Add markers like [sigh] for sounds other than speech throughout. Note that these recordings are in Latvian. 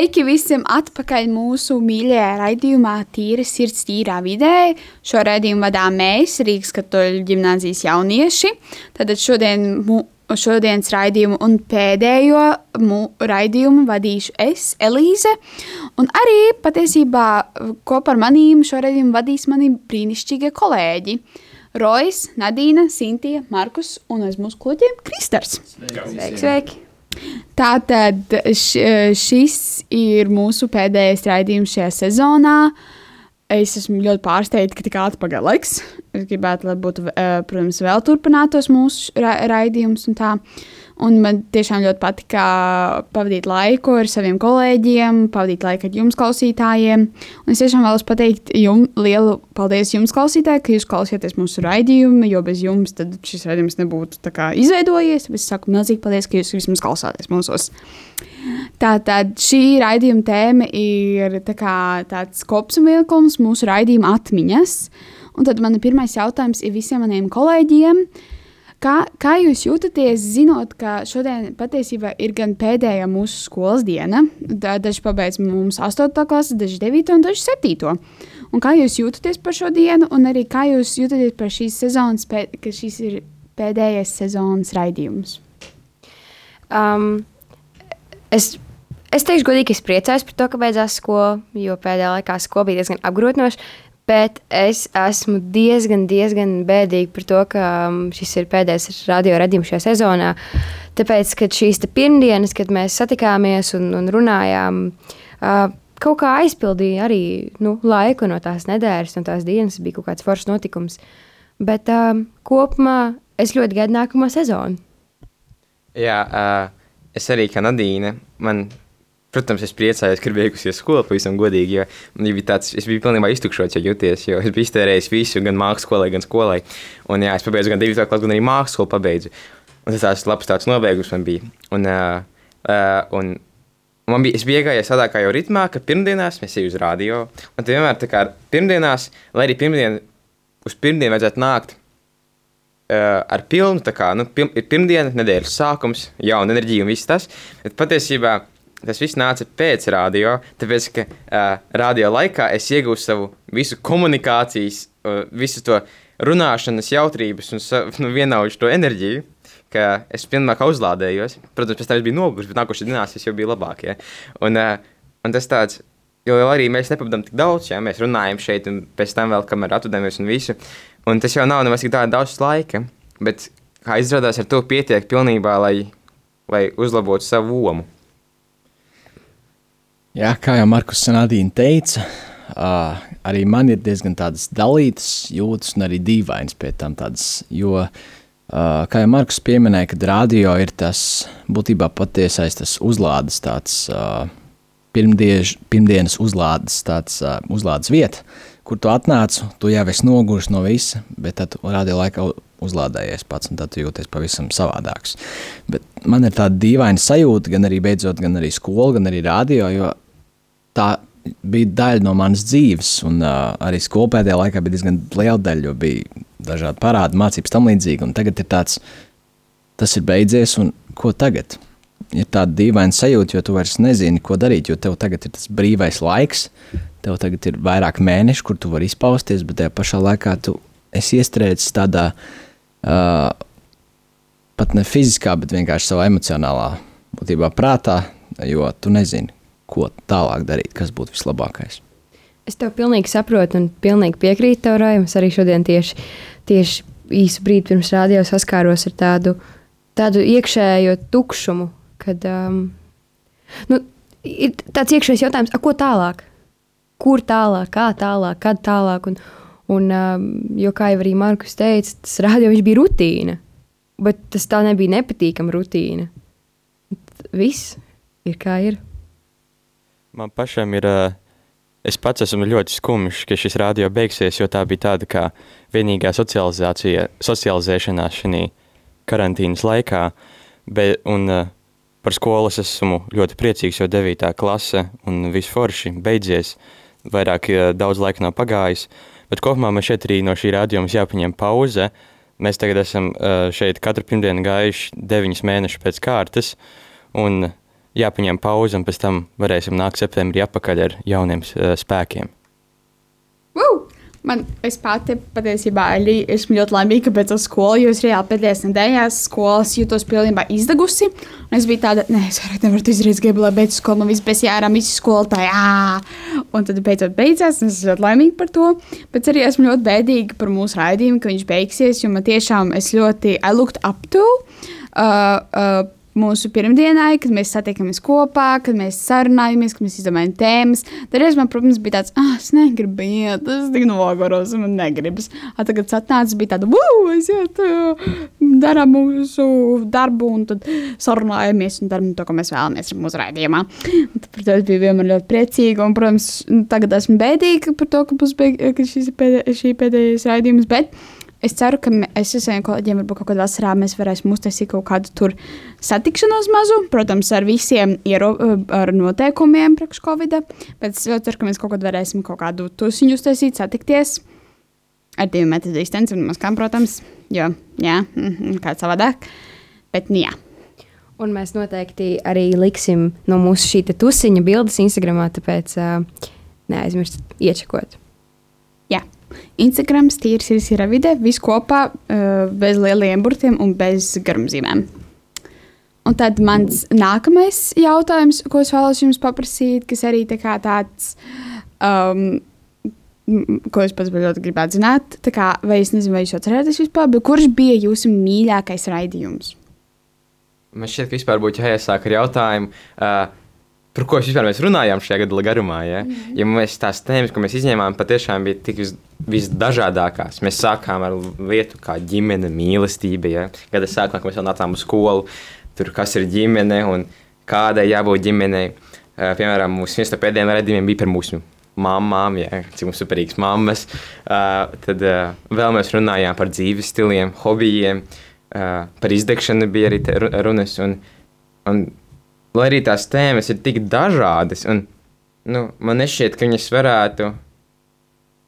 Sveiki visiem atpakaļ mūsu mīļajā raidījumā Tīra sirds, tīrā vidē. Šo raidījumu vadām mēs, Rīgas katoļu ģimnāzijas jaunieši. Tad šodien mu, šodienas raidījumu un pēdējo mu, raidījumu vadīšu es, Elīze. Un arī patiesībā kopā ar manīm šo raidījumu vadīs mani brīnišķīgie kolēģi. Rojas, Nadīna, Sintīna, Markus un aiz mūsu kloķiem Kristers. Sveiki, sveiki! Tātad š, šis ir mūsu pēdējais raidījums šajā sezonā. Es esmu ļoti pārsteigta, ka tik ātri pagāja laiks. Es gribētu, lai būtu, eh, protams, vēl turpinātos mūsu ra raidījums un tā. Un man tiešām ļoti patika pavadīt laiku ar saviem kolēģiem, pavadīt laiku ar jums, klausītājiem. Un es tiešām vēlos pateikt jums lielu paldies jums, klausītāji, ka jūs klausāties mūsu raidījumu, jo bez jums šis raidījums nebūtu izveidojies. Es saku milzīgi paldies, ka jūs vismaz klausāties mūsos. Tātad šī raidījuma tēma ir tā kā, tāds kopsavilkums mūsu raidījuma atmiņas. Un tad man pirmais jautājums ir visiem maniem kolēģiem. Kā, kā jūs jūtaties, zinot, ka šodien patiesībā ir gan pēdējā mūsu skolas diena, daži pabeidz mums 8. klasi, daži 9. un daži 7. Un kā jūs jūtaties par šo dienu, un arī kā jūs jūtaties par šīs sezonas, ka šis ir pēdējais sezonas raidījums? Um, es, es teikšu, godīgi, es priecājos par to, ka beidzās skola, jo pēdējā laikā skola bija diezgan apgrūtinoša. Bet es esmu diezgan, diezgan bēdīga par to, ka um, šis ir pēdējais radio radījums šajā sezonā. Tāpēc, kad šīs pirmdienas, kad mēs satikāmies un, un runājām, uh, kaut kā aizpildīja arī nu, laiku no tās nedēļas, no tās dienas. Bija kaut kāds foršs notikums. Bet um, kopumā es ļoti gaidu nākamo sezonu. Jā, uh, es arī kā Nadīne. Man Protams, es priecājos, ka ir beigusies skola, pavisam godīgi. Jo man bija tāds, es biju pilnībā iztukšots, ja jūties, jo es biju iztērējis visu, gan mākslas skolai, gan skolai. Un jā, es pabeidzu gan 9. klasu, gan arī mākslas skolu pabeidzu. Un tas tāds labs tāds nobeigums man bija. Un, uh, uh, un man bija, es biju iegājies tādā kā jau ritmā, ka pirmdienās mēs ejam uz radio. Un tad vienmēr tā kā pirmdienās, lai arī pirmdien, uz pirmdienu vajadzētu nākt uh, ar pilnu, tā kā nu, pirmdiena, nedēļas sākums, jauna enerģija un viss tas. Bet patiesībā tas viss nāca pēc radio, tāpēc, ka uh, radio laikā es iegūstu savu visu komunikācijas, uh, visu to runāšanas jautrības un [laughs] nu, vienauģu to enerģiju, es pilnībā uzlādējos. Protams, pēc tam es biju noguris, bet nākošais dienās es jau biju labāk. Ja? Un, uh, un tas tāds, jo arī mēs nepavadām tik daudz, ja mēs runājam šeit, un pēc tam vēl kamēr atvadāmies un visu. Un tas jau nav nemaz tik daudz laika, bet kā izrādās, ar to pietiek pilnībā, lai, lai uzlabotu savu lomu. Jā, kā jau Markus Sanādīna teica, uh, arī man ir diezgan tādas dalītas jūtas un arī dīvainas pie tam tādas, jo, uh, kā jau Markus pieminēja, kad radio ir tas būtībā patiesais tas uzlādes tāds uh, pirmdiež, pirmdienas uzlādes tāds uh, uzlādes vieta, kur tu atnāc, tu jau esi noguris no visa, bet tad radio laikā uzlādējies pats, un tad jūties pavisam savādāks. Bet man ir tāda dīvaina sajūta, gan arī beidzot, gan arī skola, gan arī radio, jo tā bija daļa no manas dzīves, un uh, arī skolā pēdējā laikā bija diezgan liela daļa, jo bija dažādi parādi, mācības tam līdzīgi, un tagad ir tāds, tas ir beidzies, un ko tagad? Ir tāda dīvaina sajūta, jo tu vairs nezini, ko darīt, jo tev tagad ir tas brīvais laiks, tev tagad ir vairāk mēneši, kur tu vari izpausties, bet tajā pašā laikā tu esi iestrēdzis tādā uh, pat ne fiziskā, bet vienkārši savā emocionālā būtībā prātā, jo tu nezini, ko tālāk darīt, kas būtu vislabākais. Es tev pilnīgi saprotu un pilnīgi piekrītu tev. Es arī šodien tieši, tieši īsu brīdi pirms rādījuma saskāros ar tādu, tādu iekšējo tukšumu, kad um, nu, ir tāds iekšējs jautājums, ko tālāk? Kur tālāk, kā tālāk, kad tālāk? Un, Un, um, jo, kā jau arī Markus teica, tas rādījums bija rutīna. Bet tas tā nebija nepatīkama rutīna. Viss ir kā ir. Man pašam ir uh, es pats esmu ļoti skumjš, ka šis radio beigsies, jo tā bija tāda kā vienīgā socializācija, socializēšanās šajā karantīnas laikā. Be, un, uh, par skolu es esmu ļoti priecīgs, jo 9. klase un viss forši beidzies. Vairāk uh, daudz laika nav pagājis. Bet kopumā man šeit arī no šī rādījuma jāpaņem pauze. Mēs tagad esam šeit katru pirmdienu gājuši deviņus mēnešus pēc kārtas. Un jāpaņem pauze, un pēc tam varēsim nākt septembrī atpakaļ ar jauniem uh, spēkiem. Woo! Man, es pati patiesībā esmu ļoti laimīga, pēc tam skolas, jo es reāli pēdējās nedēļās skolas jutos pilnībā izdegusi. Es biju tāda, nē, es vairāk nevaru izdarīt, gribu, lai beigtu skolu, man viss bez jārām, visi skolotāji, ā! Un tad beidzot beidzās, un es esmu ļoti laimīga par to. Bet arī esmu ļoti bēdīga par mūsu raidījumu, ka viņš beigsies, jo man tiešām es ļoti I looked up to. Uh, uh, mūsu pirmdienai, kad mēs satiekamies kopā, kad mēs sarunājamies, kad mēs izdomājam tēmas. Tad reiz man, protams, bija tāds, ah, es negribu iet, es tik nogoros, man negribas. A, tagad satnācis bija tāda, wow, aiziet, darām mūsu darbu un tad sarunājamies un darām to, ko mēs vēlamies mūsu raidījumā. Tad, protams, bija vienmēr ļoti priecīga un, protams, tagad esmu bēdīga par to, ka būs beig, ka šis pēdē, šī pēdējais raidījums, bet Es ceru, ka es ar saviem kolēģiem, varbūt kaut kādā vasarā mēs varēsim uztaisīt kaut kādu tur satikšanos mazu. Protams, ar visiem iero, ar noteikumiem priekš Covid. Bet es ļoti ceru, ka mēs kaut kad varēsim kaut kādu tusiņu uztaisīt, satikties ar divu metru distanci un maskām, protams, jo, jā, kā savādāk. Bet, nu, jā. Un mēs noteikti arī liksim no mūsu šī tusiņa bildes Instagramā, tāpēc uh, neaizmirstiet iečakot. Instagram, tīrs ir siravide, viss kopā, uh, bez lieliem burtiem un bez garumzīmēm. Un tad mans nākamais jautājums, ko es vēlos jums paprasīt, kas arī tā tāds, um, ko es pats ļoti gribētu zināt, kā, vai es nezinu, vai jūs atceraties vispār, bet kurš bija jūsu mīļākais raidījums? Man šķiet, ka vispār būtu jāiesāk ar jautājumu. Uh, par ko vispār mēs runājām šajā gada garumā. Ja, mm ja mēs tās tēmas, ko mēs izņēmām, patiešām bija tik vis, visdažādākās. Mēs sākām ar lietu kā ģimene, mīlestība. Ja. Gada sākumā, mēs vēl nācām uz skolu, tur kas ir ģimene un kādai jābūt ģimenei. Piemēram, mūsu viens no pēdējiem redzējumiem bija par mūsu mamām, ja, cik mums superīgas mammas. Uh, tad uh, vēl mēs runājām par dzīves stiliem, hobijiem, uh, par izdegšanu bija arī runas. Un, un lai arī tās tēmas ir tik dažādas, un nu, man nešķiet, ka viņas varētu.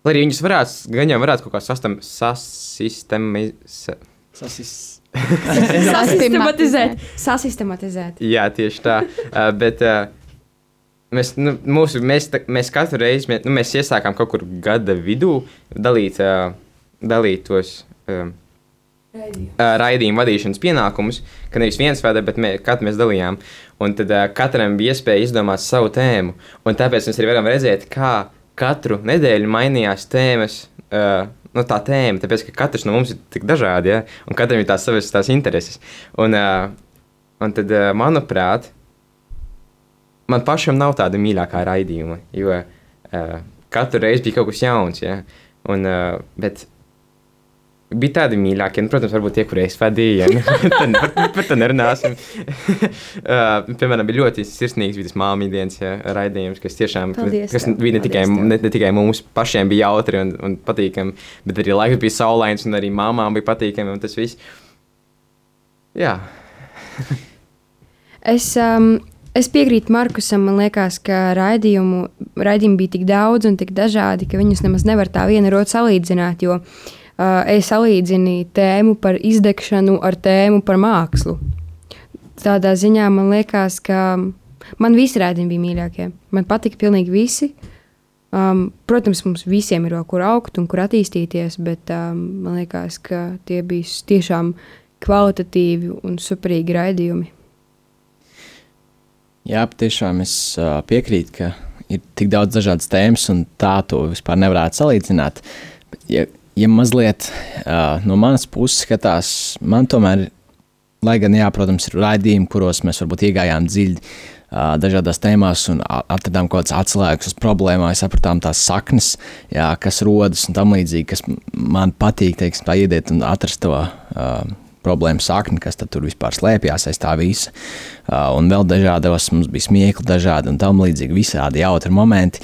Lai arī viņas varētu, gan jau varētu kaut kā sastam, sasistematizēt. Sasis. [laughs] Sasistematizēt. Sasistematizēt. Jā, tieši tā. uh, bet uh, mēs, nu, mūsu, mēs, tā, mēs katru reizi mēs, nu, mēs iesākām kaut kur gada vidū dalīt, uh, dalīt tos. Um, raidījuma vadīšanas pienākumus, ka nevis viens vada, bet mē, katru mēs dalījām. Un tad uh, katram bija iespēja izdomāt savu tēmu. Un tāpēc mēs arī varam redzēt, kā katru nedēļu mainījās tēmas. Uh, Nu, tā tēma, tāpēc ka katrs no mums ir tik dažāds, ja? un katram ir tās savas tās intereses. Un, uh, un tad, uh, manuprāt, man pašam nav tāda mīļākā raidījuma, jo uh, katru reizi bija kaut kas jauns. Ja? Un, uh, bet Bija tādi mīļākie, nu, protams, varbūt tie, kuriem es vadīju. Ja? [laughs] par, par to nerunāsim. uh, piemēram, bija ļoti sirsnīgs vidus māmiņu dienas ja, raidījums, kas tiešām Paldies, kas bija ne tikai, ne, ne tikai mums pašiem bija jautri un, un patīkami, bet arī laiks bija saulains un arī māmām bija patīkami un tas viss. Jā. es, um, es piekrītu Markusam. Man liekas, ka raidījumu, raidījumu bija tik daudz un tik dažādi, ka viņus nemaz nevar tā viena rota salīdzināt. Jo, uh, es salīdzinu tēmu par izdegšanu ar tēmu par mākslu. Tādā ziņā man liekas, ka man visi rādījumi bija mīļākie. Man patika pilnīgi visi. Um, protams, mums visiem ir vēl kur augt un kur attīstīties, bet um, man liekas, ka tie bija tiešām kvalitatīvi un superīgi raidījumi. Jā, patiešām es uh, piekrītu, ka ir tik daudz dažādas tēmas, un tā to vispār nevarētu salīdzināt. Bet, ja ja mazliet uh, no manas puses skatās, man tomēr, lai gan, jā, protams, ir raidījumi, kuros mēs varbūt iegājām dziļi uh, dažādās tēmās un atradām kaut kādas atslēgas uz problēmām, sapratām tās saknes, jā, kas rodas un tam līdzīgi, kas man patīk, teiksim, tā iediet un atrast to uh, problēmu sakni, kas tur vispār slēpjas aiz tā visa. Uh, un vēl dažādos mums bija smiekli, dažādi un tam līdzīgi, visādi jautri momenti.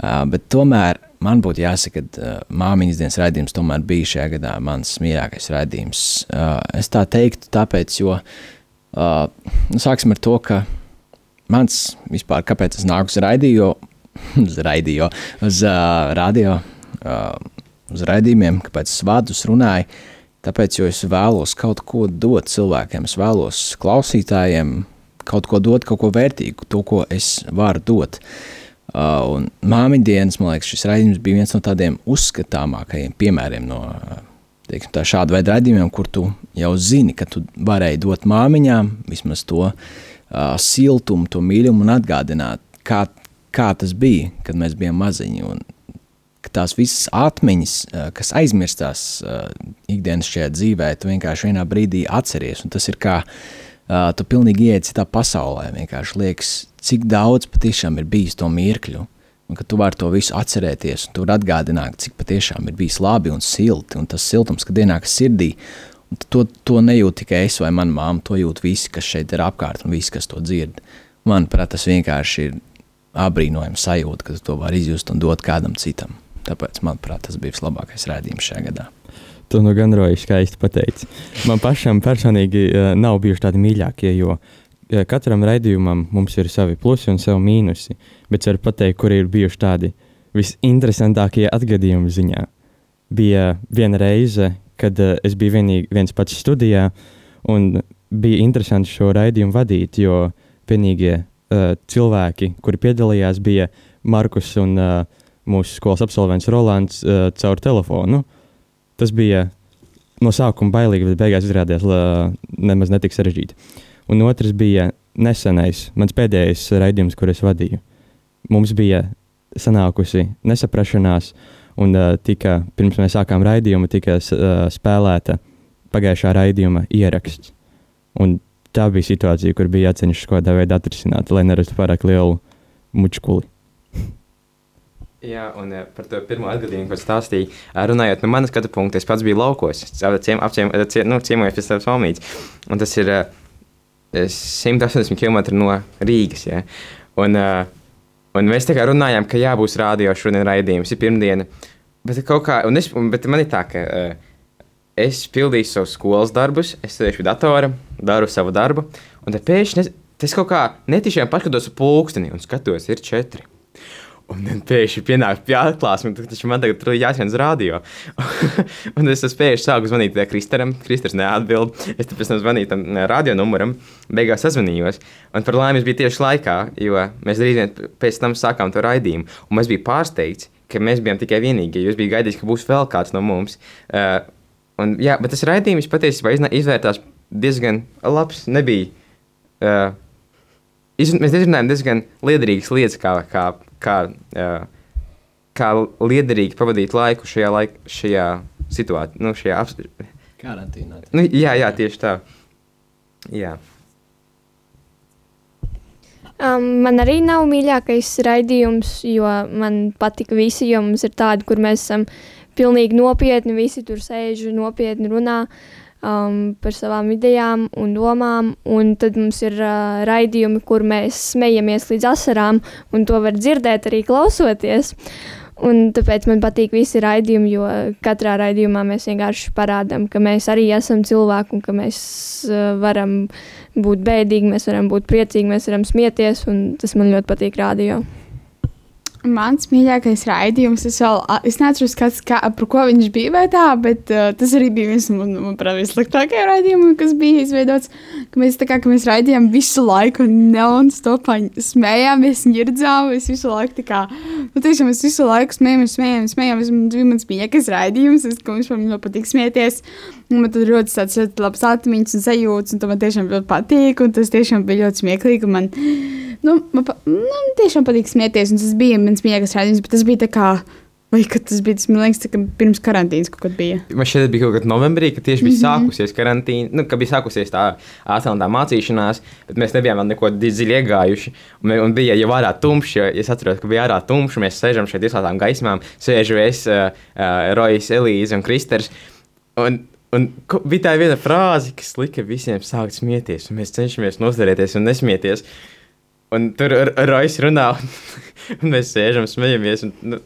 Uh, bet tomēr man būtu jāsaka, ka uh, māmiņas dienas raidījums tomēr bija šajā gadā mans mīļākais raidījums. Uh, es tā teiktu, tāpēc, jo uh, nu, sāksim ar to, ka mans vispār, kāpēc es nāku uz raidījumu, [laughs] uz raidījumu, uz uh, radio, uh, uz raidījumiem, kāpēc es vārdus runāju, tāpēc, jo es vēlos kaut ko dot cilvēkiem, es vēlos klausītājiem kaut ko dot, kaut ko vērtīgu, to, ko es varu dot. Uh, Uh, un māmiņu dienas, man liekas, šis raidījums bija viens no tādiem uzskatāmākajiem piemēriem no teiksim, tā, šāda veida raidījumiem, kur tu jau zini, ka tu varēji dot māmiņām vismaz to uh, siltumu, to mīlumu un atgādināt, kā, kā tas bija, kad mēs bijām maziņi. Un, tās visas atmiņas, uh, kas aizmirstās uh, ikdienas šajā dzīvē, tu vienkārši vienā brīdī atceries. Tas ir kā uh, tu pilnīgi ieiet citā pasaulē. Vienkārši liekas, cik daudz patiešām ir bijis to mirkļu, un ka tu vari to visu atcerēties, un tu vari atgādināt, cik patiešām ir bijis labi un silti, un tas siltums, kad ienākas sirdī, un to, to nejūt tikai es vai mana māma, to jūt visi, kas šeit ir apkārt, un visi, kas to dzird. Manuprāt, tas vienkārši ir apbrīnojams sajūta, ka to vari izjust un dot kādam citam. Tāpēc, manuprāt, tas bija vislabākais rādījums šajā gadā. Tu nu gan roji skaisti pateici. Man pašam personīgi uh, nav bijuši tādi mīļākie, jo katram raidījumam mums ir savi plusi un savi mīnusi, bet varu pateikt, kur ir bijuši tādi visinteresantākie atgadījumi ziņā. Bija viena reize, kad uh, es biju vienīgi, viens pats studijā, un bija interesanti šo raidījumu vadīt, jo vienīgie uh, cilvēki, kuri piedalījās, bija Markus un uh, mūsu skolas absolvents Rolands uh, caur telefonu. Tas bija no sākuma bailīgi, bet beigās izrādījās uh, nemaz netik sarežģīti. Uh, un otrs bija nesenais, mans pēdējais raidījums, kur es vadīju. Mums bija sanākusi nesaprašanās, un uh, tika, pirms mēs sākām raidījumu, tika uh, spēlēta pagājušā raidījuma ieraksts. Un tā bija situācija, kur bija jācenšas kaut kādā veidā atrisināt, lai nerastu pārāk lielu mučkuli. Jā, un par to pirmo atgadījumu, ko stāstīju, runājot no manas skatu punkta, es pats biju laukos, apciem, apciem, ciem, nu, pie savas mamītes. Un tas ir 180 km no Rīgas. Ja? Un, uh, un mēs tā kā runājām, ka jābūs rādio šodien raidījums, ir pirmdiena. Bet, kā, un es, bet man ir tā, ka uh, es pildīju savus skolas darbus, es sēžu pie datora, daru savu darbu, un tad pēkšņi es kaut kā netiešām paskatos uz pulksteni un skatos, ir četri. Un tad pēkšņi pienāk pie atklāsmes, ka taču man tagad ir jāskan uz rādio. [laughs] un es pēkšņi sāku zvanīt Kristaram. Kristers neatbild. Es pēc tam zvanīju tam radio numuram, beigās sazvanījos. Un par laimi es biju tieši laikā, jo mēs drīz vien pēc tam sākām to raidījumu. Un mēs bijām pārsteigti, ka mēs bijām tikai vienīgie. Jūs bijāt gaidījis, ka būs vēl kāds no mums. Uh, un, jā, bet tas raidījums patiesībā izvērtās diezgan labs. Nebija. Uh, iz, mēs izrunājām diezgan liederīgas lietas, kā, kā kā, uh, kā liederīgi pavadīt laiku šajā, laik, šajā situācijā, nu, šajā apstākļā. Karantīnā. Nu, jā, jā, tieši tā. Jā. Um, man arī nav mīļākais raidījums, jo man patika visi, jo mums ir tādi, kur mēs esam pilnīgi nopietni, visi tur sēž nopietni runā. Uh, um, par savām idejām un domām. Un tad mums ir uh, raidījumi, kur mēs smejamies līdz asarām, un to var dzirdēt arī klausoties. Un tāpēc man patīk visi raidījumi, jo katrā raidījumā mēs vienkārši parādām, ka mēs arī esam cilvēki un ka mēs uh, varam būt bēdīgi, mēs varam būt priecīgi, mēs varam smieties. Tas man ļoti patīk rādījumā. Mans mīļākais raidījums, es vēl es neatceros, kas, kā, par ko viņš bija, vai tā, bet uh, tas arī bija viens no man, man vissliktākajiem raidījumiem, kas bija izveidots. Ka mēs, kā, ka mēs raidījām visu laiku, non-stopā smējāmies, ņirdzām, mēs visu laiku tā kā, nu tiešām mēs visu laiku smējāmies, smējāmies, smējāmies. Tas bija mans mīļākais raidījums, es, ka mums ļoti patīk smieties. Man tur ļoti tāds ļoti labs atmiņas un sajūtas, un man tiešām ļoti patīk, un tas tiešām bija ļoti smieklīgi. Man, nu, man, pa, nu, tiešām patīk smieties, un tas bija mans mīļākais raidījums, bet tas bija tā kā. Vai tas bija tas, liekas, ka pirms karantīnas kaut kad bija? Man šķiet, bija kaut kad novembrī, kad tieši bija mm -hmm. sākusies karantīna, nu, kad bija sākusies tā ātrā mācīšanās, bet mēs nebijām vēl neko dziļi iegājuši. Un, un bija jau ārā tumšs, jo es atceros, ka bija ārā tumšs, mēs sēžam šeit visādām gaismām, sēžu es, uh, uh, Rojas, Elīze un Kristers. Un, Un bija tā viena frāze, kas lika visiem sākt smieties, un mēs cenšamies nosdarīties un nesmieties. Un tur Rojas runā, un, [laughs] un mēs sēžam, smejamies. Un, nu,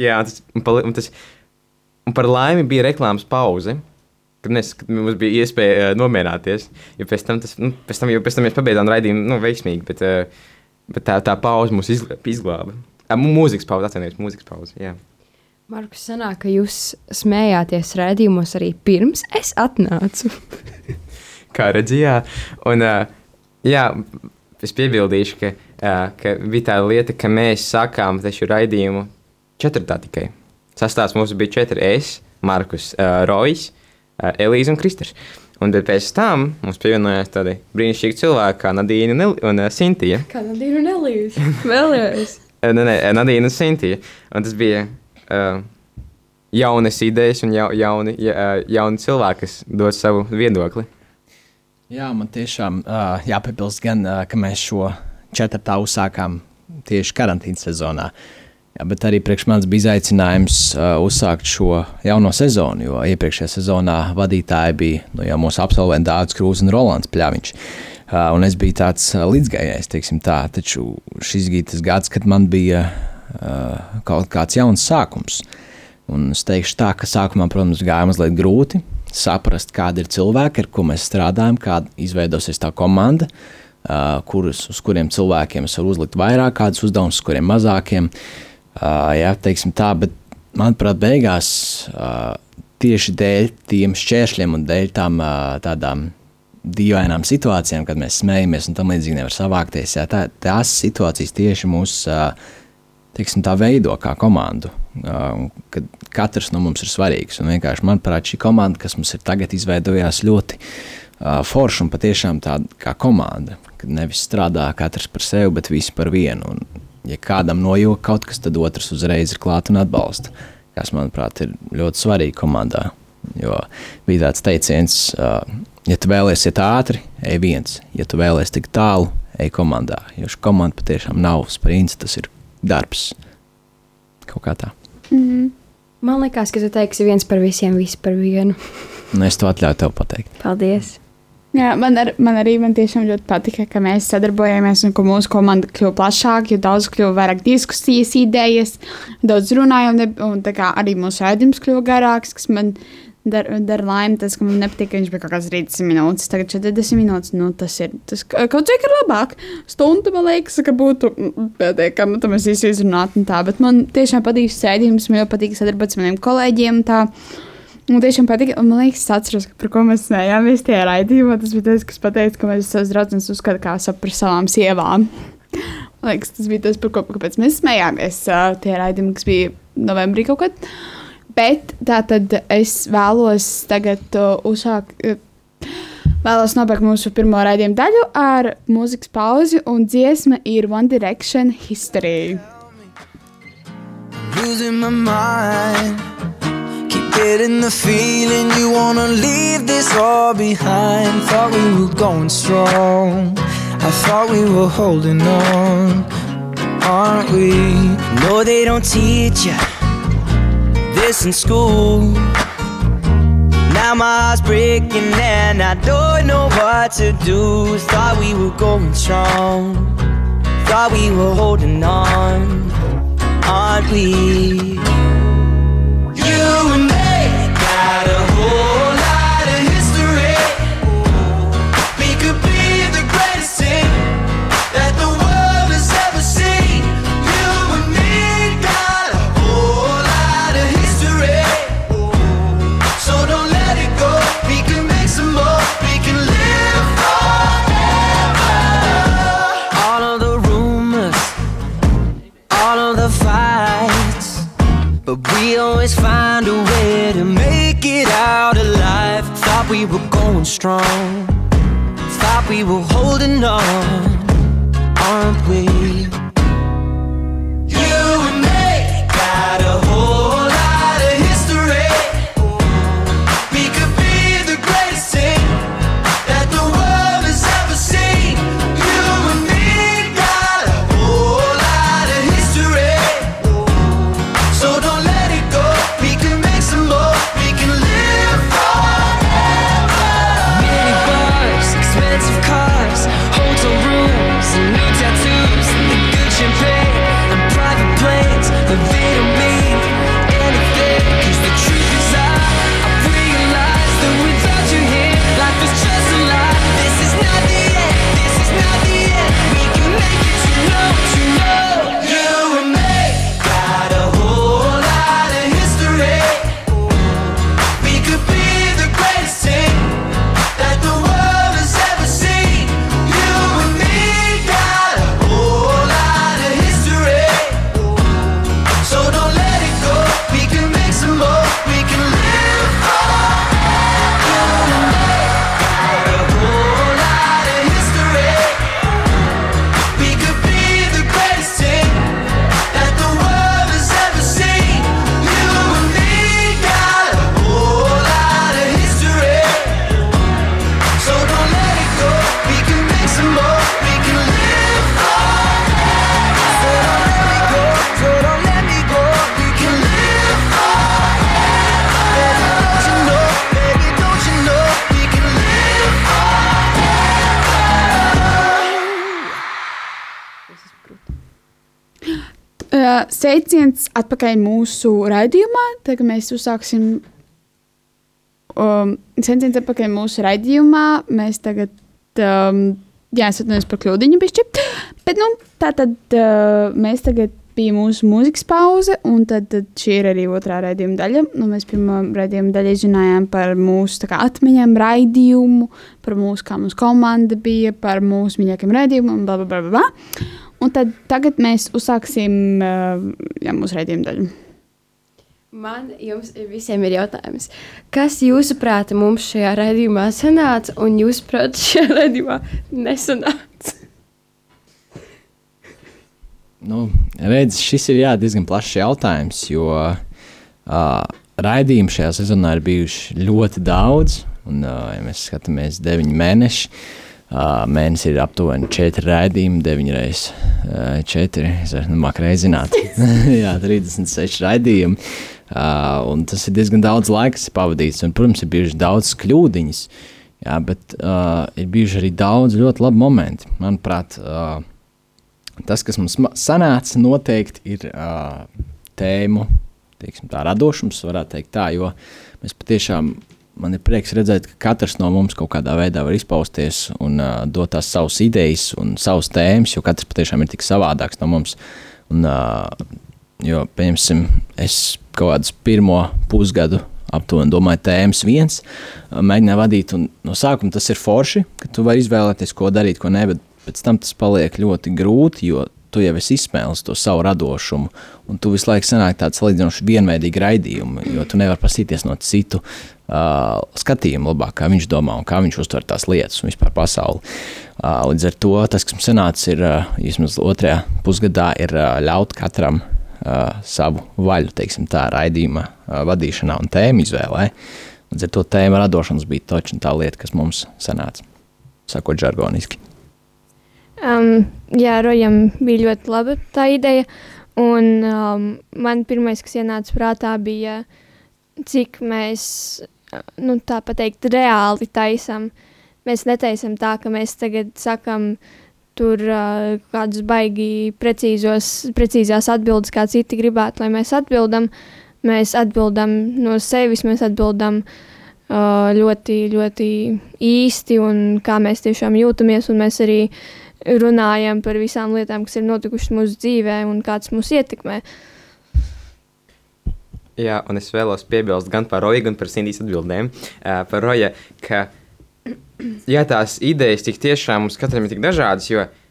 jā, tas, un, pali, un, tas, un par laimi bija reklāmas pauze. Kad, mēs, kad mums bija iespēja uh, nomierināties, jo pēc tam, tas, nu, pēc tam, pēc tam mēs pabeidzām raidījumu nu, veiksmīgi, bet, uh, bet tā, tā pauze mūs izglāba. izglāba. Uh, mūzikas pauze, atvainojos, mūzikas pauze. Jā. Markus, sanāk, ka jūs smējāties rādījumos arī pirms es atnācu. [laughs] Kā redzējāt, un uh, jā, es piebildīšu, ka, ka bija tā lieta, ka mēs sākām taču raidījumu četrtā tikai. Sastāvs mums bija četri. Es, Markus, uh, Elīze un Kristers. Un pēc tam mums pievienojās tādi brīnišķīgi cilvēki, kā Nadīna un, un Sintīna. Kā Nadīna un Elīze? Vēlreiz. Nē, nē, Nadīna un Sintīna. Un tas bija uh, jaunas idejas un ja, jauni, ja, jauni cilvēki, kas dod savu viedokli. Jā, man tiešām uh, jāpiebilst, gan, uh, ka mēs šo četrtā uzsākām tieši karantīnas sezonā. Jā, bet arī priekš manis bija izaicinājums uh, uzsākt šo jauno sezonu, jo iepriekšējā sezonā vadītāji bija nu, mūsu absolventi Dārts Krūs un Rolands Pļaviņš. Uh, un es biju tāds uh, līdzgājējs, teiksim tā, taču šis bija tas gads, kad man bija uh, kaut kāds jauns sākums. Un es teikšu tā, ka sākumā, protams, gāja mazliet grūti saprast, kādi ir cilvēki, ar ko mēs strādājam, kāda izveidosies tā komanda, uh, kurus, uz kuriem cilvēkiem es varu uzlikt vairāk, kādus uzdevumus, uz kuriem mazākiem. Uh, jā, teiksim tā, bet manuprāt, beigās uh, tieši dēļ tiem šķēršļiem un dēļ tām uh, tādām dīvainām situācijām, kad mēs smējamies un tam līdzīgi nevar savākties, jā, tā, tās situācijas tieši mūs uh, teiksim, tā veido kā komandu. Kad katrs no mums ir svarīgs. Un vienkārši, manuprāt, šī komanda, kas mums ir tagad, izveidojās ļoti forša un patiešām tāda kā komanda. Kad nevis strādā katrs par sevi, bet visi par vienu. Un ja kādam nojūta kaut kas, tad otrs uzreiz ir klāts un atbalsta. Kas, manuprāt, ir ļoti svarīgi komandā. Jo bija tāds teiciens, ja tu vēlēsies iet ātri, ej viens, ja tu vēlēsies tik tālu, ej komandā. Jo šī komanda patiešām nav sprints, tas ir darbs. Kaut kā tā. Mm -hmm. Man liekas, ka tu teiksi viens par visiem, visi par vienu. [laughs] Nu, es to atļauju tev pateikt. Paldies! Jā, man, ar, man arī man tiešām ļoti patika, ka mēs sadarbojamies un ka mūsu komanda kļuva plašāka, jo daudz kļuva vairāk diskusijas, idejas, daudz runājām, un kā, arī mūsu ēdījums kļuva garāks, kas man dara dar laimi. Tas, ka man nepatīk, ka viņš bija kaut kāds 30 minūtes, tagad 40 minūtes. Nu, tas ir tas, kaut cik ir labāk. Stunda man liekas, ka būtu pietiekami, tad mēs visi izrunātu un tā, bet man tiešām patīk sēdījums, man jau patīk sadarboties ar maniem kolēģiem. Tā. Man tiešām patīk, un man liekas, es atceros, par ko mēs smējāmies tajā raidījumā. Tas bija tas, kas teica, ka mēs savus draugus uzskatām kā par savām sievām. Man liekas, tas bija tas, par ko mēs smējāmies tajā raidījumā, kas bija novembrī kaut kad. Bet tā tad es vēlos tagad uh, uzsākt. Uh, Vēlos nobeigt mūsu pirmo raidījumu daļu ar mūzikas pauzi, un dziesma ir One Direction History. Losing my mind. Getting the feeling you wanna leave this all behind. Thought we were going strong. I thought we were holding on, aren't we? No, they don't teach you in school. Now my heart's breaking and I don't know what to do. Thought we were going strong. Thought we were holding on, aren't we? You and atpakaļ mūsu raidījumā. Tagad mēs uzsāksim. Um, sveiciens atpakaļ mūsu raidījumā. Mēs tagad. Um, jā, es atvainojos par kļūdiņu, bišķi. Bet, nu, tā tad uh, mēs tagad bija mūsu mūzikas pauze, un tad, tad šī ir arī otrā raidījuma daļa. Nu, mēs pirmā raidījuma daļā izrunājām par mūsu kā, atmiņām, raidījumu, par mūsu, kā mūsu komanda bija, par mūsu mīļākajiem raidījumiem, bla, bla, bla, bla. Un tad tagad mēs uzsāksim uh, jā, mūsu raidījuma daļu. Man jums visiem ir jautājums, kas jūsuprāt mums šajā raidījumā sanāca un jūsuprāt [laughs] šajā raidījumā nesanāca? Nu, redz, šis ir jā, diezgan plašs jautājums, jo uh, raidījumu šajā sezonā ir bijuši ļoti daudz. Un, uh, ja mēs skatāmies deviņi mēneši, uh, mēnesis ir aptuveni četri raidījumi, deviņi reizes uh, četri. Es nu, māku reizināt. [laughs] jā, 36 raidījumi. Uh, tas ir diezgan daudz laika pavadīts. Un, protams, ir bijuši daudz kļūdiņas, jā, bet uh, ir bijuši arī daudz ļoti labi momenti. Manuprāt, uh, tas, kas mums sanāca, noteikti ir uh, tēmu teiksim, tā, radošums, varētu teikt tā, jo mēs patiešām. Man ir prieks redzēt, ka katrs no mums kaut kādā veidā var izpausties un uh, dot tās savas idejas un savas tēmas, jo katrs patiešām ir tik savādāks no mums. Un, uh, jo, pieņemsim, es kaut kādus pirmo pusgadu aptuveni domāju, tēmas viens, mēģināju vadīt, un no sākuma tas ir forši, ka tu vari izvēlēties, ko darīt, ko ne, bet pēc tam tas paliek ļoti grūti, jo tu jau esi izsmēlis to savu radošumu, un tu visu laiku sanāk tāds salīdzinoši vienveidīgi raidījumi, jo tu nevari pasīties no citu uh, skatījumu labāk, kā viņš domā un kā viņš uztver tās lietas un vispār pasauli. Uh, līdz ar to tas, kas mums sanāca, ir, uh, vismaz otrajā pusgadā, ir uh, ļaut katram uh, savu vaļu, teiksim tā, raidījuma uh, vadīšanā un tēmu izvēlē. Līdz ar to tēma radošanas bija točna tā lieta, kas mums sanāca, sakot žargoniski. Um, jā, Rojam bija ļoti laba tā ideja. Un um, man pirmais, kas ienāca prātā, bija, cik mēs, nu, tā pateikt, reāli taisam. Mēs netaisam tā, ka mēs tagad sakam tur uh, kādus baigi precīzos, precīzās atbildes, kā citi gribētu, lai mēs atbildam. Mēs atbildam no sevis, mēs atbildam uh, ļoti, ļoti īsti un kā mēs tiešām jūtamies, un mēs arī uh, runājam par visām lietām, kas ir notikušas mūsu dzīvē un kāds mūs ietekmē. Jā, un es vēlos piebilst gan par Roju, gan par Sindijas atbildēm. Uh, par Roju, ka [clears throat] jā, tās idejas tik tiešām mums katram ir tik dažādas, jo uh,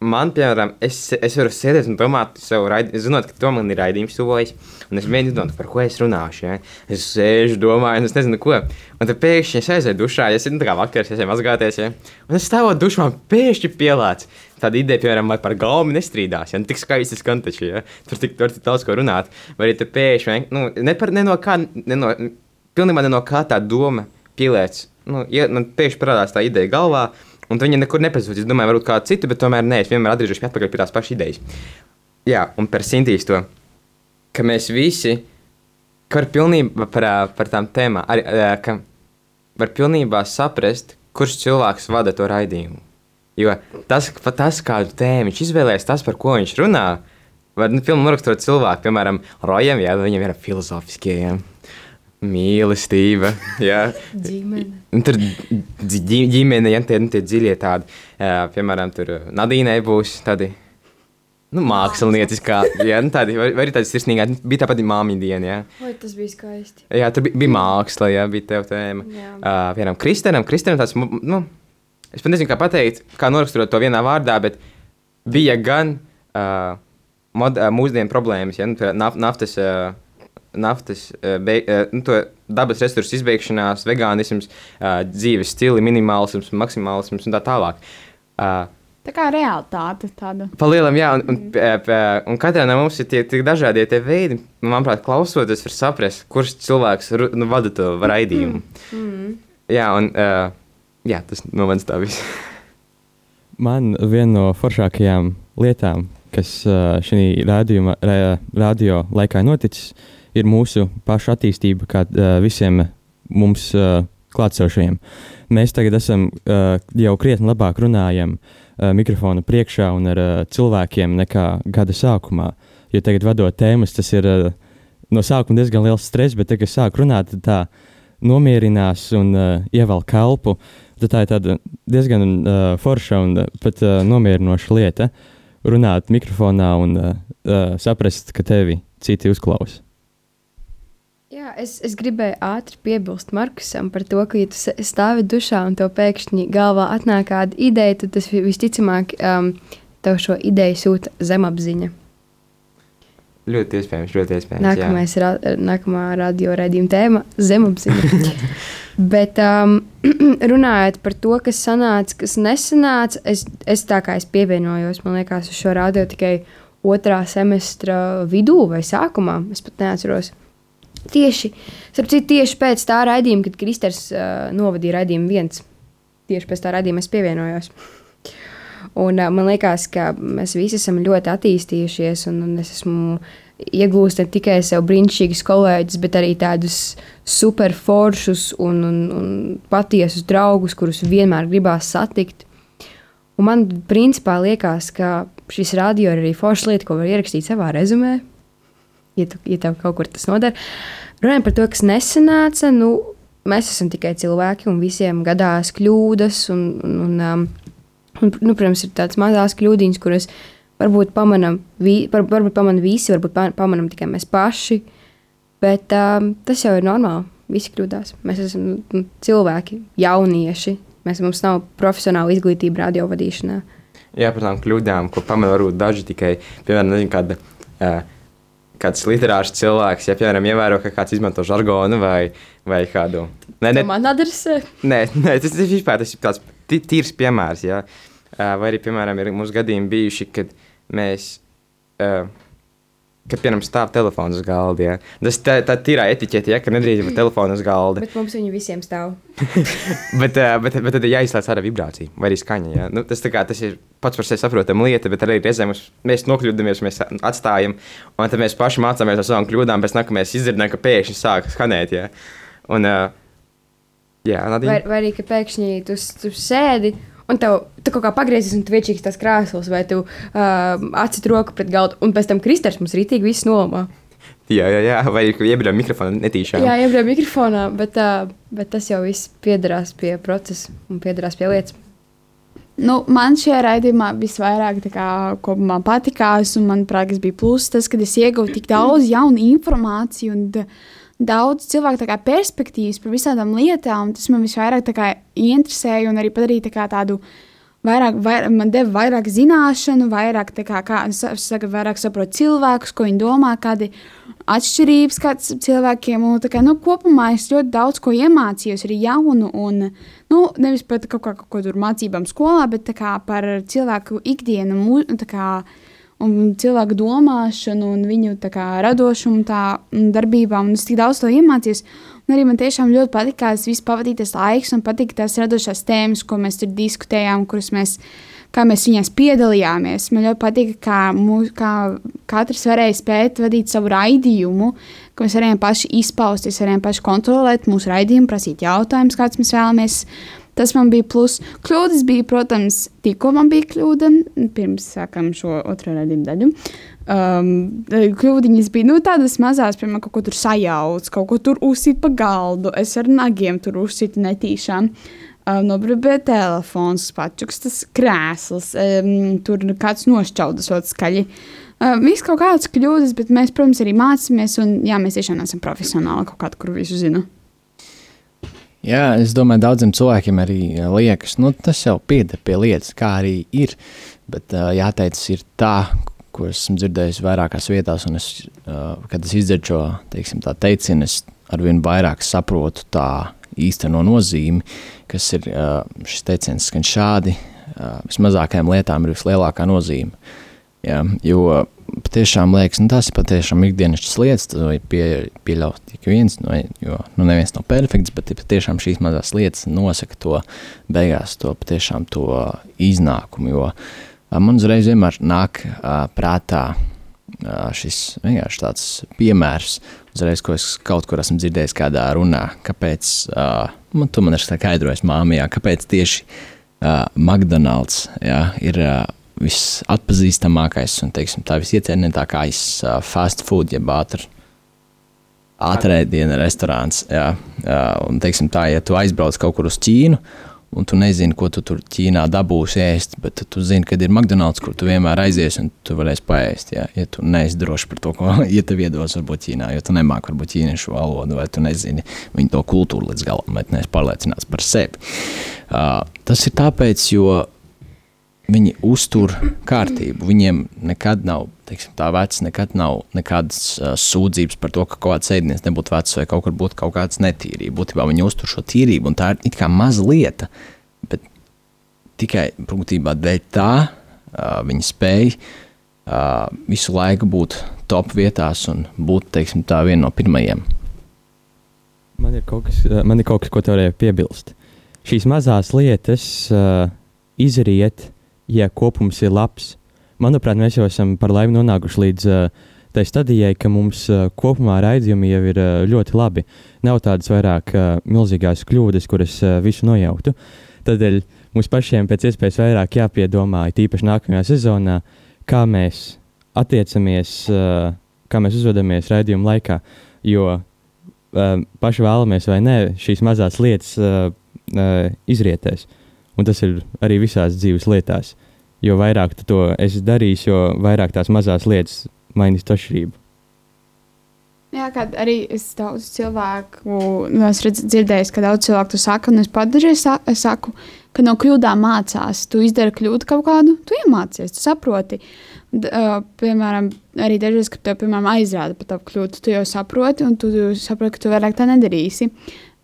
man, piemēram, es, es varu sēdēt un domāt, raidījumu, zinot, ka to man ir raidījums tuvojas, un es mēģinu domāt, par ko es runāšu. Ja? Es sēžu, domāju, un es nezinu, ko. Un tad pēkšņi es aizēju dušā, ja es kā vakars, es aizēju mazgāties, ja? un es stāvot dušā, man pēkšņi pielāts. Tāda ideja, piemēram, par galvu nestrīdās, ja nu, tik skaisti skan taču, ja? tur tik, tur tik daudz ko runāt. Vai arī pēkšņi, nu, ne, par, ne no kā, ne no, pilnībā ne no kā tā doma pielēc. Nu, ja man pēkšņi parādās tā ideja galvā, Un viņa nekur nepazudīs. Es domāju, varbūt kādu citu, bet tomēr nē, es vienmēr atgriežos pie tās pašas idejas. Jā, un par Sintīs to, ka mēs visi, ka var pilnībā par, par tām tēmām, arī, ka var pilnībā saprast, kurš cilvēks vada to raidījumu. Jo tas, tas kādu tēmu viņš izvēlēs, tas, par ko viņš runā, var nu, filmu norakstot cilvēku, piemēram, Rojam, ja viņam ir filozofiskie. Ja mīlestība, jā. ģimene. Tur ģimene, ja tie, nu, tie dziļie tādi, jā, piemēram, tur Nadīnai būs tādi. Nu, mākslinieckā, jā, nu, tādi, vai, vai arī tādi sirsnīgi, bija tāpat māmiņa diena, jā. Vai tas bija skaisti? Jā, tur bija, bija māksla, jā, bija tev tēma. Jā. Uh, piemēram, Kristenam, Kristenam tāds, nu, es pat nezinu, kā pateikt, kā noraksturot to vienā vārdā, bet bija gan uh, mod, uh, mūsdienu problēmas, ja, nu, naftas uh, naftas, eh, be, eh, nu, dabas resursu izbeigšanās, vegānisms, eh, dzīves stili, minimālisms, maksimālisms un tā tālāk. Tā kā realitāte tāda. Palielam, jā, un, un, mm. un katrā no mums ir tie tik dažādie tie veidi. Manuprāt, klausoties, var saprast, kurš cilvēks nu, vada to raidījumu. Mm. Jā, un jā, tas no manis tā viss. [laughs] Man viena no foršākajām lietām, kas šī rādījuma, radio laikā noticis, ir ir mūsu paša attīstība, kā uh, visiem mums uh, klātsošajiem. Mēs tagad esam uh, jau krietni labāk runājam uh, mikrofona priekšā un ar uh, cilvēkiem nekā gada sākumā. Jo tagad vadot tēmas, tas ir uh, no sākuma diezgan liels stress, bet tagad, kad sāk runāt, tad tā nomierinās un uh, ievelk kalpu. Tad tā ir tāda diezgan uh, forša un uh, pat uh, nomierinoša lieta runāt mikrofonā un uh, uh, saprast, ka tevi citi uzklausa. Jā, es, es gribēju ātri piebilst Markusam par to, ka, ja tu stāvi dušā un tev pēkšņi galvā atnāk kāda ideja, tad tas vi- visticamāk um, tev šo ideju sūta zemapziņa. Ļoti iespējams, ļoti iespējams. Nākamais, ra, nākamā radio raidījuma tēma - zemapziņa. [laughs] Bet um, [clears throat] runājot par to, kas sanāca, kas nesanāca, es, es tā kā es pievienojos, man liekas, uz šo radio tikai otrā semestra vidū vai sākumā. Es pat neatceros. Tieši, citu, tieši pēc tā raidījuma, kad Kristers uh, novadīja raidījumu viens, tieši pēc tā raidījuma es pievienojos. Un, uh, man liekas, ka mēs visi esam ļoti attīstījušies, un, un es esmu iegūstis ne tikai sev brīnišķīgus kolēģus, bet arī tādus superforšus un, un, un patiesus draugus, kurus vienmēr gribās satikt. Un man principā liekas, ka šis radio ir arī forša lieta, ko var ierakstīt savā rezumē, ja, tu, ja tev kaut kur tas noder. Runājot par to, kas nesanāca, nu, mēs esam tikai cilvēki un visiem gadās kļūdas. Un, un, un, um, un, nu, protams, ir tādas mazas kļūdiņas, kuras varbūt pamanām, vi, var, varbūt pamanām visi, varbūt pa- pamanām tikai mēs paši. Bet um, tas jau ir normāli. Visi kļūdās. Mēs esam nu, cilvēki, jaunieši. Mēs, mums nav profesionāla izglītība radio vadīšanā. Jā, par tām kļūdām, ko pamana varbūt daži tikai, piemēram, nezinu, kāda, uh, kāds literārs cilvēks, ja, piemēram, ievēro, ka kāds izmanto žargonu vai, vai kādu. Nē, ne, Man adresē. nē, nē, tas ir vispār tas ir tāds tīrs piemērs. Uh, vai arī, piemēram, ir mūsu gadījumi bijuši, kad mēs, uh, kad, piemēram, stāv telefons uz galda, jā. Tas tā, tā tīrā etiķete, ja, ka nedrīkst būt telefonu uz galda. Bet mums viņi visiem stāv. [laughs] bet, uh, bet, bet tad ir jāizslēdz ārā vibrācija vai arī skaņa. Ja? Nu, tas, kā, tas ir pats par sevi saprotama lieta, bet arī reizēm mēs nokļūdāmies, mēs atstājam, un tad mēs paši mācāmies no savām kļūdām, pēc tam, kad mēs izdzirdam, ka pēkšņi sāk skanēt. Ja? Un, uh, jā, Vai, Nadīna. vai arī, ka pēkšņi tu, tu sēdi. Un tev tu kaut kā pagriezies, un tu viečīgs tās krāslas, vai tu uh, atcīt roku pret galdu, un pēc tam kristers mums rītīgi viss nomā. Jā, jā, jā, vai arī iebrauc mikrofonu netīšām. Jā, iebrauc mikrofonā, bet, uh, bet tas jau viss piederās pie procesa un piederās pie lietas. Nu, man šajā raidījumā visvairāk tā kā, kopumā patikās, un manuprāt, tas bija pluss, tas, ka es ieguvu tik daudz jaunu informāciju un d- daudz cilvēku kā, perspektīvas par visādām lietām. Tas man visvairāk kā, interesēja un arī padarīja kā, tādu. Vairāk, vairāk, man deva vairāk zināšanu, vairāk, kā, kā sa- saka, vairāk saprotu cilvēkus, ko viņi domā, kādi atšķirības kāds cilvēkiem. Un, kā, nu, kopumā es ļoti daudz ko iemācījos, arī jaunu. Un, nu, nevis par kaut, kā, kaut ko tur mācībām skolā, bet kā, par cilvēku ikdienu, tā kā, un cilvēku domāšanu, un viņu kā, radošumu, tā darbībām. Es tik daudz to iemācījos. Un arī man tiešām ļoti patīk, kā tas viss pavadītais laiks, un patīk tās radošās tēmas, ko mēs tur diskutējām, kuras mēs. Kā mēs viņās piedalījāmies. Man ļoti patīk, kā, mūs, kā katrs varēja spēt vadīt savu raidījumu, ka mēs varējām paši izpausties, varējām paši kontrolēt mūsu raidījumu, prasīt jautājumus, kādus mēs vēlamies. Tas man bija plus. Kļūdas bija, protams, tikko man bija kļūda, pirms sākām šo otro raidījumu daļu. Um, kļūdiņas bija nu, tādas mazas, piemēram, kaut ko tur sajauc, kaut ko tur uzsīt pa galdu. Es ar nagiem tur uzsītu netīšām. Um, Nobrūpēja telefons, pačuks tas krēsls, um, tur kāds nošķaudas ļoti skaļi. Um, Viss kaut kādas kļūdas, bet mēs, protams, arī mācāmies, un jā, mēs tiešām esam profesionāli kaut kādu, kur visu zinu. Jā, es domāju, daudziem cilvēkiem arī ā, liekas, nu, tas jau pieder pie lietas, kā arī ir. Bet ā, jāteic, ir tā, ko esmu dzirdējis vairākās vietās, un es, ā, kad es izdzirdu šo teiksim, teicienu, es arvien vairāk saprotu tā īsteno nozīmi, kas ir ā, šis teiciens skan šādi, ā, vismazākajām lietām ir vislielākā nozīme. Jā, jo patiešām liekas, nu, tas ir patiešām ikdienas lietas, to pie, pieļaut tikai viens, no, jo nu, neviens nav perfekts, bet ir patiešām šīs mazās lietas nosaka to beigās, to patiešām to iznākumu. Jo man uzreiz vienmēr nāk ā, prātā ā, šis vienkārši tāds piemērs, uzreiz, ko es kaut kur esmu dzirdējis kādā runā, kāpēc, ā, man to man ir skaidrojis māmijā, kāpēc tieši uh, McDonald's jā, ir uh, visatpazīstamākais un teiksim, tā visiecienītākais uh, fast food, jeb ātrs. Ātrēdiena restorāns. Jā, jā, un, teiksim, tā, ja tu aizbrauc kaut kur uz Ķīnu, un tu nezini, ko tu tur Ķīnā dabūsi ēst, bet tu zini, ka ir McDonald's, kur tu vienmēr aizies un tu varēsi paēst. Jā. Ja tu neesi drošs par to, ko [laughs] ja tev iedos, varbūt Ķīnā, jo tu nemāki varbūt ķīniešu valodu, vai tu nezini viņu to kultūru līdz galam, vai neesi pārliecināts par sevi. Uh, tas ir tāpēc, jo viņi uztur kārtību. Viņiem nekad nav, teiksim, tā vecs, nekad nav nekādas uh, sūdzības par to, ka kaut kāds ēdiens nebūtu vecs vai kaut kur būtu kaut kāds netīrība. Būtībā viņi uztur šo tīrību, un tā ir it kā maza lieta, bet tikai būtībā dēļ tā uh, viņi spēj uh, visu laiku būt top vietās un būt, teiksim, tā viena no pirmajiem. Man ir kaut kas, man ir kaut kas ko te varēju piebilst. Šīs mazās lietas uh, izriet ja kopums ir labs. Manuprāt, mēs jau esam par laimi nonākuši līdz uh, tai stadijai, ka mums uh, kopumā raidījumi jau ir uh, ļoti labi. Nav tādas vairāk uh, milzīgās kļūdas, kuras uh, visu nojauktu. Tādēļ mums pašiem pēc iespējas vairāk jāpiedomā, tīpaši nākamajā sezonā, kā mēs attiecamies, uh, kā mēs uzvedamies raidījuma laikā. Jo uh, paši vēlamies vai nē, šīs mazās lietas uh, uh, izrietēs. Un tas ir arī visās dzīves lietās. Jo vairāk tu to esi darījis, jo vairāk tās mazās lietas mainīs atšķirību. Jā, kā arī es daudz cilvēku, nu, es redzu, dzirdēju, ka daudz cilvēku to saka, un es pat dažreiz saku, ka no kļūdām mācās. Tu izdari kļūdu kaut kādu, tu iemācies, tu saproti. D, uh, piemēram, arī dažreiz, kad tev, piemēram, aizrāda par tavu kļūdu, tu jau saproti, un tu saproti, ka tu vairāk tā nedarīsi.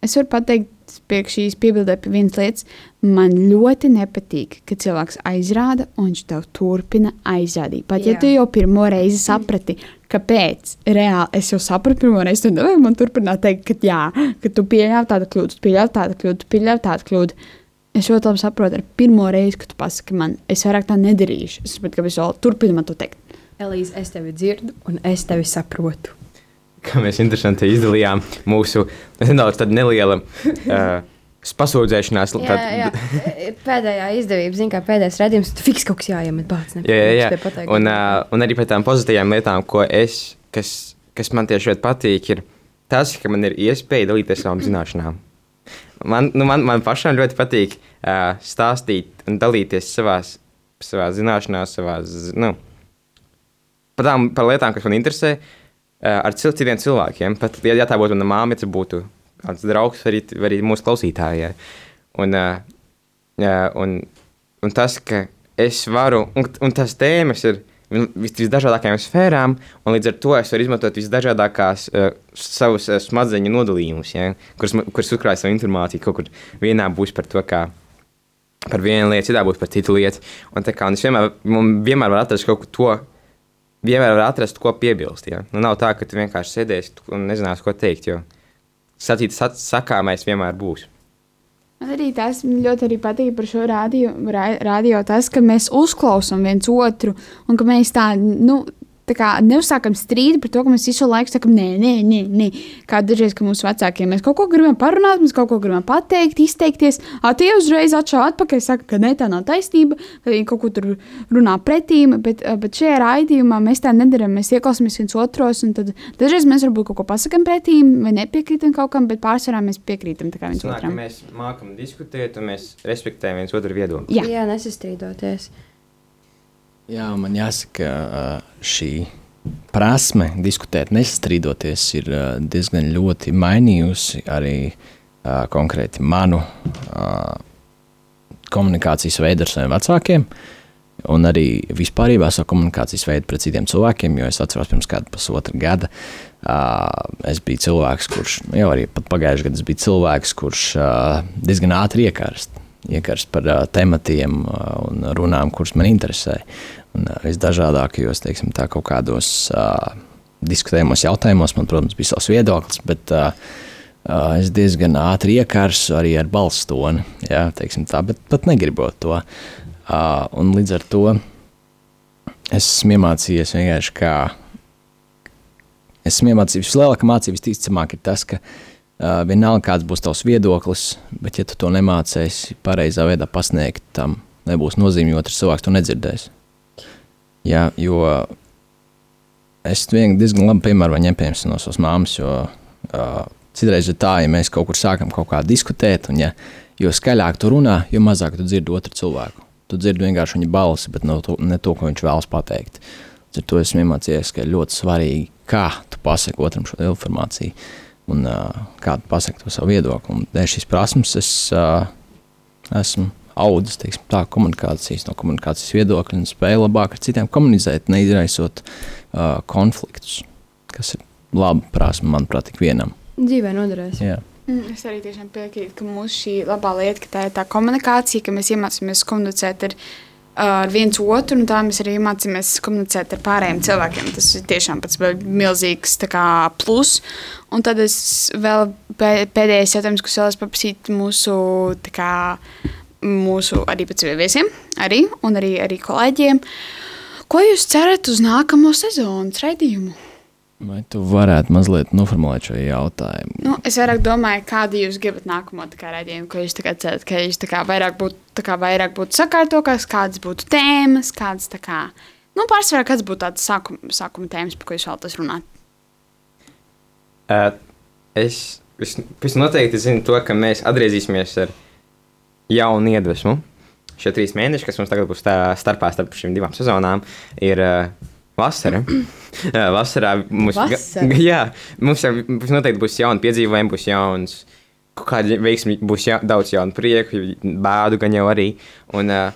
Es varu pateikt, pie šīs piebildē pie vienas lietas. Man ļoti nepatīk, ka cilvēks aizrāda un viņš tev turpina aizrādīt. Pat Jā. ja tu jau pirmo reizi saprati, kāpēc reāli es jau sapratu pirmo reizi, tad nevajag man turpināt teikt, ka, jā, ka tu pieļāvi tādu kļūdu, pieļāvi tādu kļūdu, pieļāvi tādu kļūdu. Es ļoti labi saprotu, ar pirmo reizi, kad tu pasaki man, es vairāk tā nedarīšu. Es saprotu, ka es vēl turpinu man to teikt. Elīze, es tevi dzirdu un es tevi saprotu kā mēs interesanti izdalījām mūsu nedaudz nelielu uh, pasūdzēšanās. Jā, jā, jā. Pēdējā izdevība, zina, kā pēdējais redzējums, tu fiks kaut kas jāiemet bācis. Jā, jā, jā. Un, uh, un arī par tām pozitīvām lietām, ko es, kas, kas man tieši ļoti patīk, ir tas, ka man ir iespēja dalīties savām zināšanām. Man, nu, man, man pašam ļoti patīk uh, stāstīt un dalīties savās, savā zināšanās, savā, nu, par, tām, par lietām, kas man interesē. Uh, ar citiem cilvēkiem. Pat, ja, ja tā būtu mana māma, tad būtu kāds draugs, arī, arī mūsu klausītājai. Un, uh, un, un tas, ka es varu, un, un tas tēmas ir vis, visdažādākajām sfērām, un līdz ar to es varu izmantot visdažādākās uh, savus uh, smadzeņu nodalījumus, ja, kuras, kuras uzkrāja savu informāciju. Kaut kur vienā būs par to, kā par vienu lietu, citā būs par citu lietu. Un, kā, un es vienmēr, vienmēr varu atrast kaut ko to, vienmēr var atrast, ko piebilst. Ja? Nu, nav tā, ka tu vienkārši sēdēsi un nezināsi, ko teikt. Jo sacīt, sakāmais vienmēr būs. Man arī tas ļoti arī patīk par šo radio, radio tas, ka mēs uzklausām viens otru un ka mēs tā, nu, neuzsākam strīdu par to, ka mēs visu laiku sakām, nē, nē, nē, nē. kā dažreiz, ka mūsu vecākiem mēs kaut ko gribam parunāt, mēs kaut ko gribam pateikt, izteikties. A, tie uzreiz atšāva atpakaļ, saka, ka ne, tā nav taisnība, ka viņi kaut ko tur runā pretīm, bet, bet šajā raidījumā mēs tā nedaram. Mēs ieklausāmies viens otros, un tad dažreiz mēs varbūt kaut ko pasakām pretīm vai nepiekrītam kaut kam, bet pārsvarā mēs piekrītam viens Sanāk, otram. Mēs mākam diskutēt, un mēs respektējam viens otru viedokli. Jā, Jā nesastrīdoties. Jā, man jāsaka, šī prasme diskutēt, nestrīdoties, ir diezgan ļoti mainījusi arī konkrēti manu komunikācijas veidu ar saviem vecākiem. Un arī vispār savu komunikācijas veidu pret citiem cilvēkiem, jo es atceros, pirms kāda pusotra gada uh, es biju cilvēks, kurš jau arī pagājušajā gadā bija cilvēks, kurš uh, diezgan ātri iekarst iekarst par uh, tematiem uh, un runām, kuras man interesē. Un, uh, visdažādākajos, teiksim, tā kaut kādos uh, diskutējumos jautājumos, man, protams, bija savs viedoklis, bet uh, uh, es diezgan ātri iekarsu arī ar balss toni, jā, teiksim tā, bet pat negribot to. Uh, un līdz ar to es esmu iemācījies vienkārši kā, esmu iemācījies, vislielākā mācība visticamāk ir tas, ka vienalga, kāds būs tavs viedoklis, bet, ja tu to nemācēsi pareizā veidā pasniegt, tam nebūs nozīme, jo otrs cilvēks to nedzirdēs. Jā, jo es diezgan labi piemēru ņemu piemēram no savas māmas, jo uh, citreiz ir tā, ja mēs kaut kur sākam kaut kā diskutēt, un ja, jo skaļāk tu runā, jo mazāk tu dzirdi otru cilvēku. Tu dzirdi vienkārši viņa balsi, bet ne to, ne to ko viņš vēlas pateikt. Ar to esmu iemācījies, ka ļoti svarīgi, kā tu pasaki otram šo informāciju un uh, kā tu pasaki to savu viedokli. Un dēļ šīs prasmes es uh, esmu audzis teiksim, tā, komunikācijas, no komunikācijas viedokļa un spēju labāk ar citiem komunicēt, neizraisot uh, konfliktus, kas ir laba prasme, manuprāt, tik vienam. Dzīvē noderēs. Jā. Mm, Es arī tiešām piekrītu, ka mūsu šī labā lieta, ka tā ir tā komunikācija, ka mēs iemācāmies komunicēt ar, ar viens otru, un tā mēs arī iemācāmies komunicēt ar pārējiem cilvēkiem. Tas ir tiešām pats milzīgs kā, plus. Un tad es vēl pē- pēdējais jautājums, kas vēlas paprasīt mūsu, kā, mūsu arī pēc viesiem, arī, un arī, arī kolēģiem. Ko jūs cerat uz nākamo sezonas raidījumu? Vai tu varētu mazliet noformulēt šo jautājumu? Nu, es vairāk domāju, kādu jūs gribat nākamo raidījumu, ko jūs tā kā cerat, ka jūs vairāk būtu, vairāk būtu sakārtokas, kādas būtu tēmas, kādas kā, nu, pārsvarā, kāds būtu tāds sākuma, sākuma tēmas, par ko jūs vēlaties runāt. Uh, es, es, es noteikti zinu to, ka mēs atgriezīsimies ar jaunu iedvesmu. Šie trīs mēneši, kas mums tagad būs tā starpā starp šīm divām sezonām, ir uh, vasara. [clears throat] Jā, Vasarā mums, ga- Vasara? [laughs] jā, mums jau mums noteikti būs jauni piedzīvojumi, būs jauns. Kāda veiksmi būs ja, daudz jaunu prieku, bādu gan jau arī. Un, uh,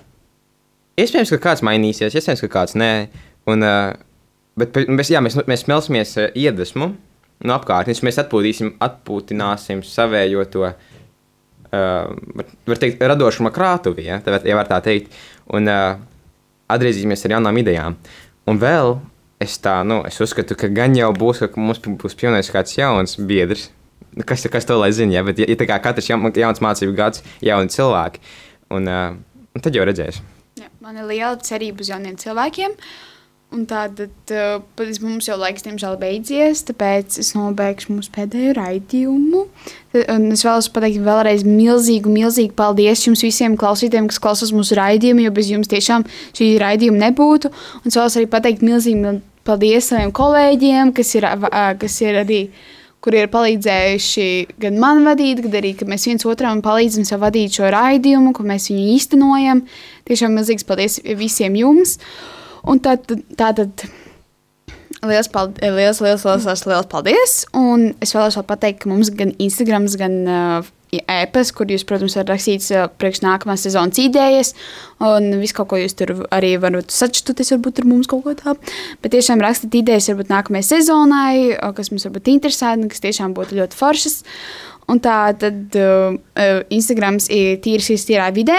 iespējams, ka kāds mainīsies, iespējams, ka kāds nē. Un, uh, bet bet mēs, jā, mēs, mēs smelsimies uh, iedvesmu no apkārtnes. Mēs atpūtīsim, atpūtināsim savējo to, uh, var, var teikt, radošuma krātuvi, ja, ja var tā teikt. Un uh, atgriezīsimies ar jaunām idejām. Un vēl es tā, nu, es uzskatu, ka gan jau būs, ka mums būs pievienojies kāds jauns biedrs. Kas, kas to lai zina, ja? bet ja, ja tā kā katrs jaun, jauns mācību gads, jauni cilvēki, un, uh, un tad jau redzēs. Jā, man ir liela cerība uz jauniem cilvēkiem. Un tātad uh, pat mums jau laiks, diemžēl, beidzies, tāpēc es nobeigšu mūsu pēdējo raidījumu. Un es vēlos pateikt vēlreiz milzīgu, milzīgu paldies jums visiem klausītājiem, kas klausās mūsu raidījumu, jo bez jums tiešām šī raidījuma nebūtu. Un es vēlos arī pateikt milzīgi mil- paldies saviem kolēģiem, kas ir, uh, kas ir arī kuri ir palīdzējuši gan man vadīt, gan arī, ka mēs viens otram palīdzam sev vadīt šo raidījumu, ko mēs viņu īstenojam. Tiešām milzīgs paldies visiem jums. Un tad, tad, liels, paldies, liels, liels, liels, liels, liels paldies. Un es vēlos vēl pateikt, ka mums gan Instagram, gan uh, e-pasta, kur jūs, protams, varat rakstīt uh, priekš nākamās sezonas idejas, un visu kaut ko jūs tur arī varat sačtuties, varbūt ar mums kaut ko tādu. Bet tiešām rakstīt idejas varbūt nākamajai sezonai, uh, kas mums varbūt interesē, un kas tiešām būtu ļoti foršas. Un tā tad uh, uh, Instagrams ir tīri šīs tīrā vidē,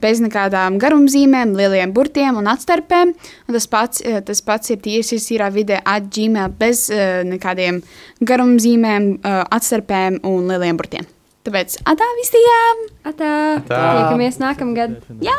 bez nekādām garumzīmēm, lieliem burtiem un atstarpēm. Un tas, pats, tas pats ir šīs tīrā vidē, atgmail bez nekādiem garumzīmēm, atstarpēm un lieliem burtiem. Tāpēc atā visiem! Atā! Atā! Tiekamies nākamgad! Jā!